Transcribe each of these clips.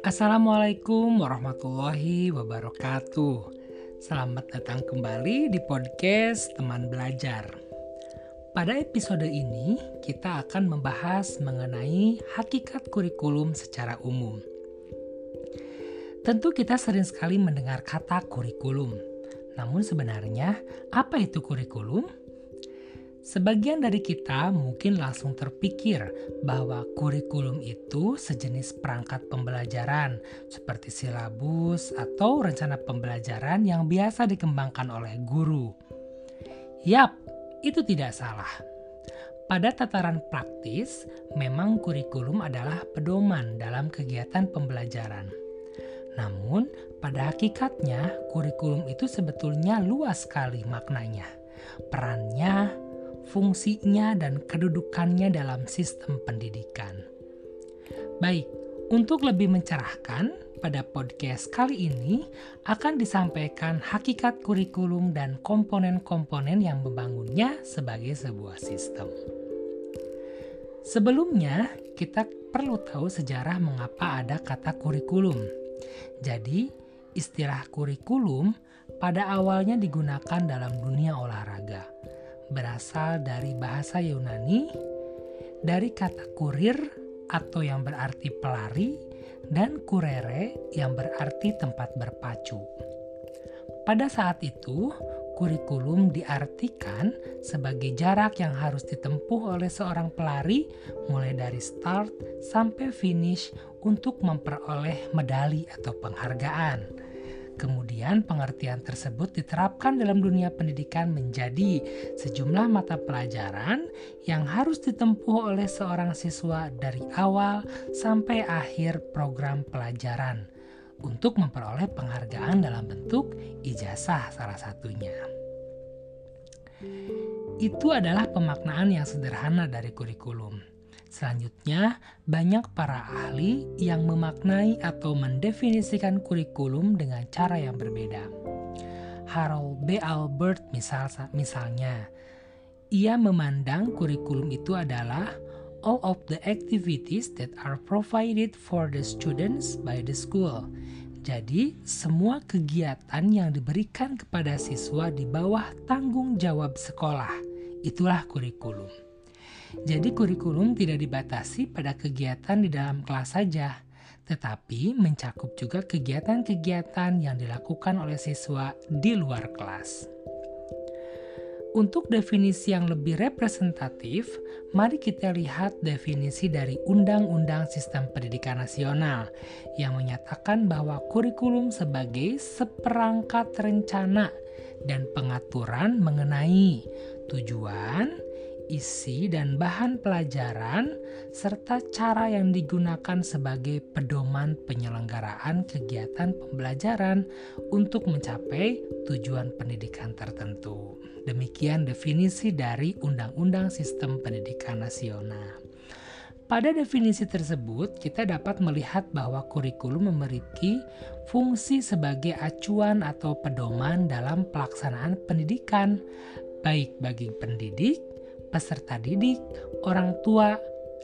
Assalamualaikum warahmatullahi wabarakatuh. Selamat datang kembali di podcast Teman Belajar. Pada episode ini, kita akan membahas mengenai hakikat kurikulum secara umum. Tentu, kita sering sekali mendengar kata kurikulum. Namun, sebenarnya apa itu kurikulum? Sebagian dari kita mungkin langsung terpikir bahwa kurikulum itu sejenis perangkat pembelajaran seperti silabus atau rencana pembelajaran yang biasa dikembangkan oleh guru. Yap, itu tidak salah. Pada tataran praktis, memang kurikulum adalah pedoman dalam kegiatan pembelajaran. Namun, pada hakikatnya, kurikulum itu sebetulnya luas sekali maknanya. Perannya, fungsinya, dan kedudukannya dalam sistem pendidikan. Baik, untuk lebih mencerahkan, pada podcast kali ini akan disampaikan hakikat kurikulum dan komponen-komponen yang membangunnya sebagai sebuah sistem. Sebelumnya, kita perlu tahu sejarah mengapa ada kata kurikulum. Jadi, istilah kurikulum pada awalnya digunakan dalam dunia olahraga berasal dari bahasa Yunani dari kata kurir atau yang berarti pelari dan kurere yang berarti tempat berpacu. Pada saat itu, kurikulum diartikan sebagai jarak yang harus ditempuh oleh seorang pelari mulai dari start sampai finish untuk memperoleh medali atau penghargaan. Kemudian pengertian tersebut diterapkan dalam dunia pendidikan menjadi sejumlah mata pelajaran yang harus ditempuh oleh seorang siswa dari awal sampai akhir program pelajaran untuk memperoleh penghargaan dalam bentuk ijazah salah satunya. Itu adalah pemaknaan yang sederhana dari kurikulum. Selanjutnya, banyak para ahli yang memaknai atau mendefinisikan kurikulum dengan cara yang berbeda. Harold B. Albert misal, misalnya, ia memandang kurikulum itu adalah all of the activities that are provided for the students by the school. Jadi, semua kegiatan yang diberikan kepada siswa di bawah tanggung jawab sekolah, itulah kurikulum. Jadi kurikulum tidak dibatasi pada kegiatan di dalam kelas saja, tetapi mencakup juga kegiatan-kegiatan yang dilakukan oleh siswa di luar kelas. Untuk definisi yang lebih representatif, mari kita lihat definisi dari Undang-Undang Sistem Pendidikan Nasional yang menyatakan bahwa kurikulum sebagai seperangkat rencana dan pengaturan mengenai tujuan, isi dan bahan pelajaran, serta cara yang digunakan sebagai pedoman penyelenggaraan kegiatan pembelajaran untuk mencapai tujuan pendidikan tertentu. Demikian definisi dari Undang-Undang Sistem Pendidikan Nasional. Pada definisi tersebut, kita dapat melihat bahwa kurikulum memiliki fungsi sebagai acuan atau pedoman dalam pelaksanaan pendidikan, baik bagi pendidik peserta didik, orang tua,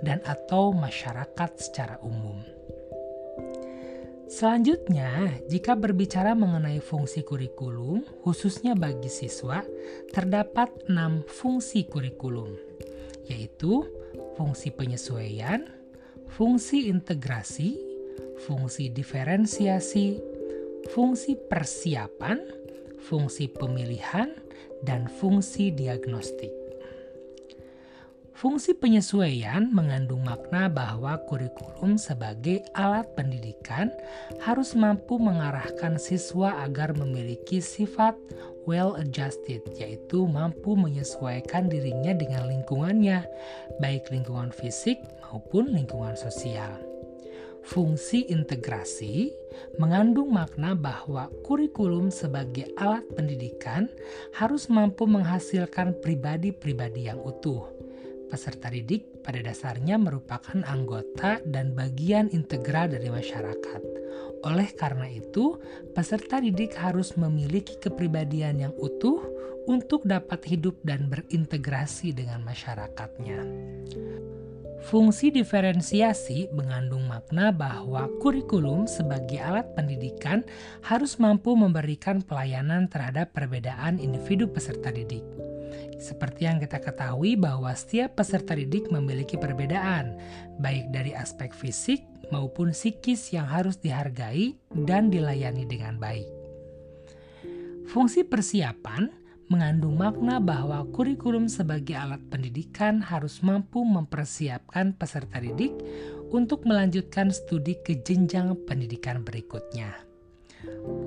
dan atau masyarakat secara umum. Selanjutnya, jika berbicara mengenai fungsi kurikulum, khususnya bagi siswa, terdapat enam fungsi kurikulum, yaitu fungsi penyesuaian, fungsi integrasi, fungsi diferensiasi, fungsi persiapan, fungsi pemilihan, dan fungsi diagnostik. Fungsi penyesuaian mengandung makna bahwa kurikulum sebagai alat pendidikan harus mampu mengarahkan siswa agar memiliki sifat well-adjusted, yaitu mampu menyesuaikan dirinya dengan lingkungannya, baik lingkungan fisik maupun lingkungan sosial. Fungsi integrasi mengandung makna bahwa kurikulum sebagai alat pendidikan harus mampu menghasilkan pribadi-pribadi yang utuh peserta didik pada dasarnya merupakan anggota dan bagian integral dari masyarakat. Oleh karena itu, peserta didik harus memiliki kepribadian yang utuh untuk dapat hidup dan berintegrasi dengan masyarakatnya. Fungsi diferensiasi mengandung makna bahwa kurikulum sebagai alat pendidikan harus mampu memberikan pelayanan terhadap perbedaan individu peserta didik. Seperti yang kita ketahui bahwa setiap peserta didik memiliki perbedaan, baik dari aspek fisik maupun psikis yang harus dihargai dan dilayani dengan baik. Fungsi persiapan mengandung makna bahwa kurikulum sebagai alat pendidikan harus mampu mempersiapkan peserta didik untuk melanjutkan studi ke jenjang pendidikan berikutnya.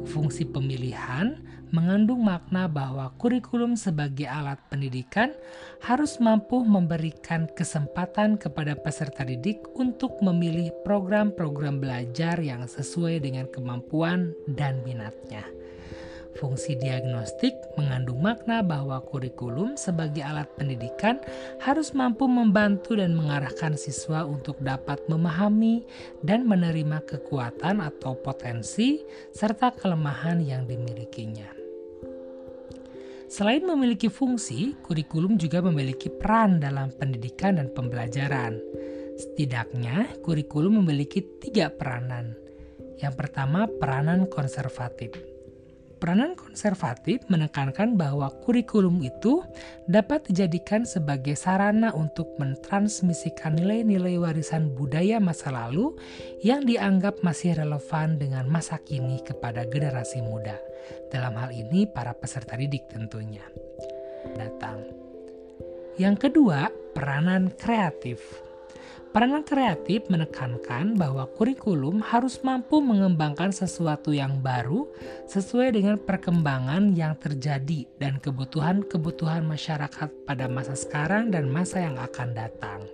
Fungsi pemilihan mengandung makna bahwa kurikulum sebagai alat pendidikan harus mampu memberikan kesempatan kepada peserta didik untuk memilih program-program belajar yang sesuai dengan kemampuan dan minatnya. Fungsi diagnostik mengandung makna bahwa kurikulum sebagai alat pendidikan harus mampu membantu dan mengarahkan siswa untuk dapat memahami dan menerima kekuatan atau potensi serta kelemahan yang dimilikinya. Selain memiliki fungsi, kurikulum juga memiliki peran dalam pendidikan dan pembelajaran. Setidaknya, kurikulum memiliki tiga peranan. Yang pertama, peranan konservatif Peranan konservatif menekankan bahwa kurikulum itu dapat dijadikan sebagai sarana untuk mentransmisikan nilai-nilai warisan budaya masa lalu yang dianggap masih relevan dengan masa kini kepada generasi muda. Dalam hal ini, para peserta didik tentunya. Datang. Yang kedua, peranan kreatif. Peranan kreatif menekankan bahwa kurikulum harus mampu mengembangkan sesuatu yang baru sesuai dengan perkembangan yang terjadi dan kebutuhan-kebutuhan masyarakat pada masa sekarang dan masa yang akan datang.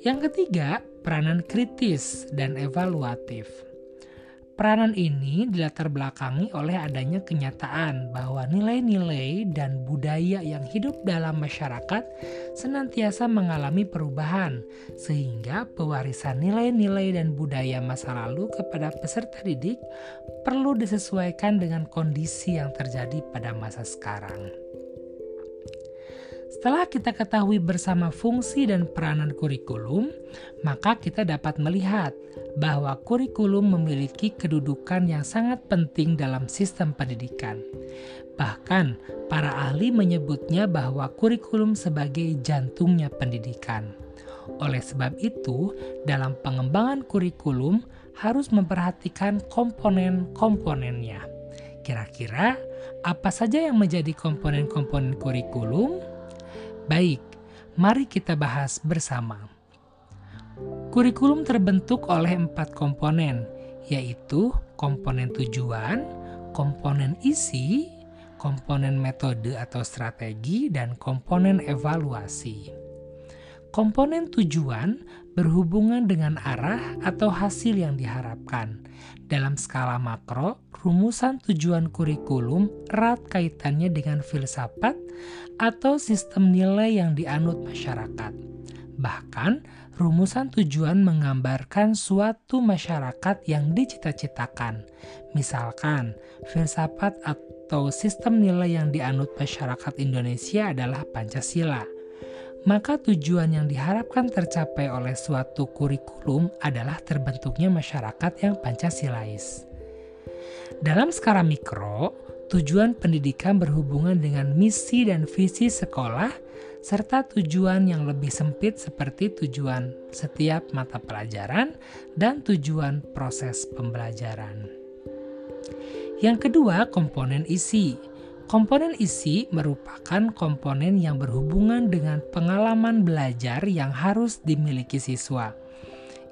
Yang ketiga, peranan kritis dan evaluatif. Peranan ini dilatar belakangi oleh adanya kenyataan bahwa nilai-nilai dan budaya yang hidup dalam masyarakat senantiasa mengalami perubahan, sehingga pewarisan nilai-nilai dan budaya masa lalu kepada peserta didik perlu disesuaikan dengan kondisi yang terjadi pada masa sekarang. Setelah kita ketahui bersama fungsi dan peranan kurikulum, maka kita dapat melihat bahwa kurikulum memiliki kedudukan yang sangat penting dalam sistem pendidikan. Bahkan, para ahli menyebutnya bahwa kurikulum sebagai jantungnya pendidikan. Oleh sebab itu, dalam pengembangan kurikulum harus memperhatikan komponen-komponennya. Kira-kira apa saja yang menjadi komponen-komponen kurikulum? Baik, mari kita bahas bersama. Kurikulum terbentuk oleh empat komponen, yaitu komponen tujuan, komponen isi, komponen metode atau strategi, dan komponen evaluasi. Komponen tujuan berhubungan dengan arah atau hasil yang diharapkan. Dalam skala makro, rumusan tujuan kurikulum erat kaitannya dengan filsafat atau sistem nilai yang dianut masyarakat. Bahkan, rumusan tujuan menggambarkan suatu masyarakat yang dicita-citakan. Misalkan, filsafat atau sistem nilai yang dianut masyarakat Indonesia adalah Pancasila maka tujuan yang diharapkan tercapai oleh suatu kurikulum adalah terbentuknya masyarakat yang Pancasilais. Dalam skala mikro, tujuan pendidikan berhubungan dengan misi dan visi sekolah, serta tujuan yang lebih sempit seperti tujuan setiap mata pelajaran dan tujuan proses pembelajaran. Yang kedua, komponen isi Komponen isi merupakan komponen yang berhubungan dengan pengalaman belajar yang harus dimiliki siswa.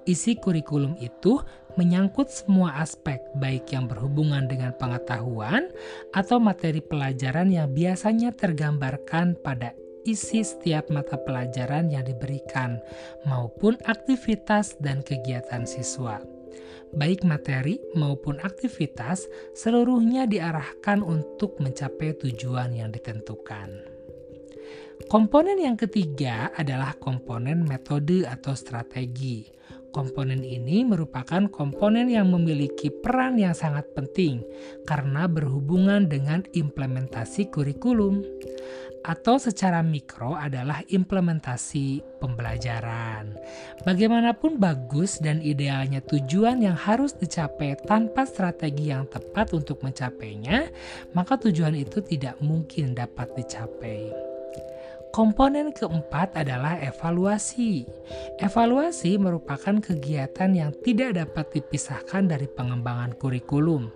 Isi kurikulum itu menyangkut semua aspek, baik yang berhubungan dengan pengetahuan atau materi pelajaran yang biasanya tergambarkan pada isi setiap mata pelajaran yang diberikan, maupun aktivitas dan kegiatan siswa baik materi maupun aktivitas, seluruhnya diarahkan untuk mencapai tujuan yang ditentukan. Komponen yang ketiga adalah komponen metode atau strategi. Komponen ini merupakan komponen yang memiliki peran yang sangat penting karena berhubungan dengan implementasi kurikulum, atau secara mikro adalah implementasi pembelajaran. Bagaimanapun bagus dan idealnya tujuan yang harus dicapai tanpa strategi yang tepat untuk mencapainya, maka tujuan itu tidak mungkin dapat dicapai. Komponen keempat adalah evaluasi. Evaluasi merupakan kegiatan yang tidak dapat dipisahkan dari pengembangan kurikulum.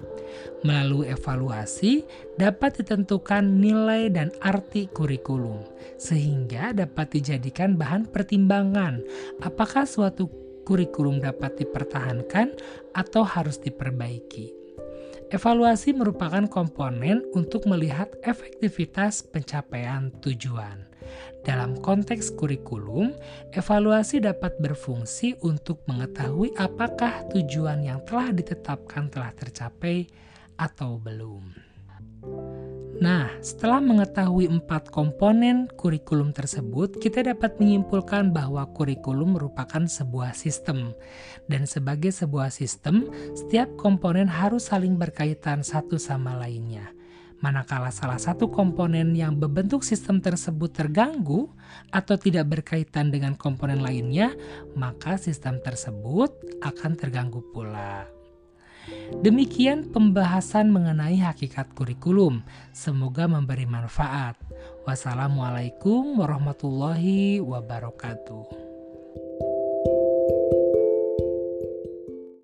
Melalui evaluasi dapat ditentukan nilai dan arti kurikulum, sehingga dapat dijadikan bahan pertimbangan apakah suatu kurikulum dapat dipertahankan atau harus diperbaiki. Evaluasi merupakan komponen untuk melihat efektivitas pencapaian tujuan. Dalam konteks kurikulum, evaluasi dapat berfungsi untuk mengetahui apakah tujuan yang telah ditetapkan telah tercapai atau belum. Nah, setelah mengetahui empat komponen kurikulum tersebut, kita dapat menyimpulkan bahwa kurikulum merupakan sebuah sistem. Dan sebagai sebuah sistem, setiap komponen harus saling berkaitan satu sama lainnya. Manakala salah satu komponen yang berbentuk sistem tersebut terganggu atau tidak berkaitan dengan komponen lainnya, maka sistem tersebut akan terganggu pula. Demikian pembahasan mengenai hakikat kurikulum. Semoga memberi manfaat. Wassalamualaikum warahmatullahi wabarakatuh.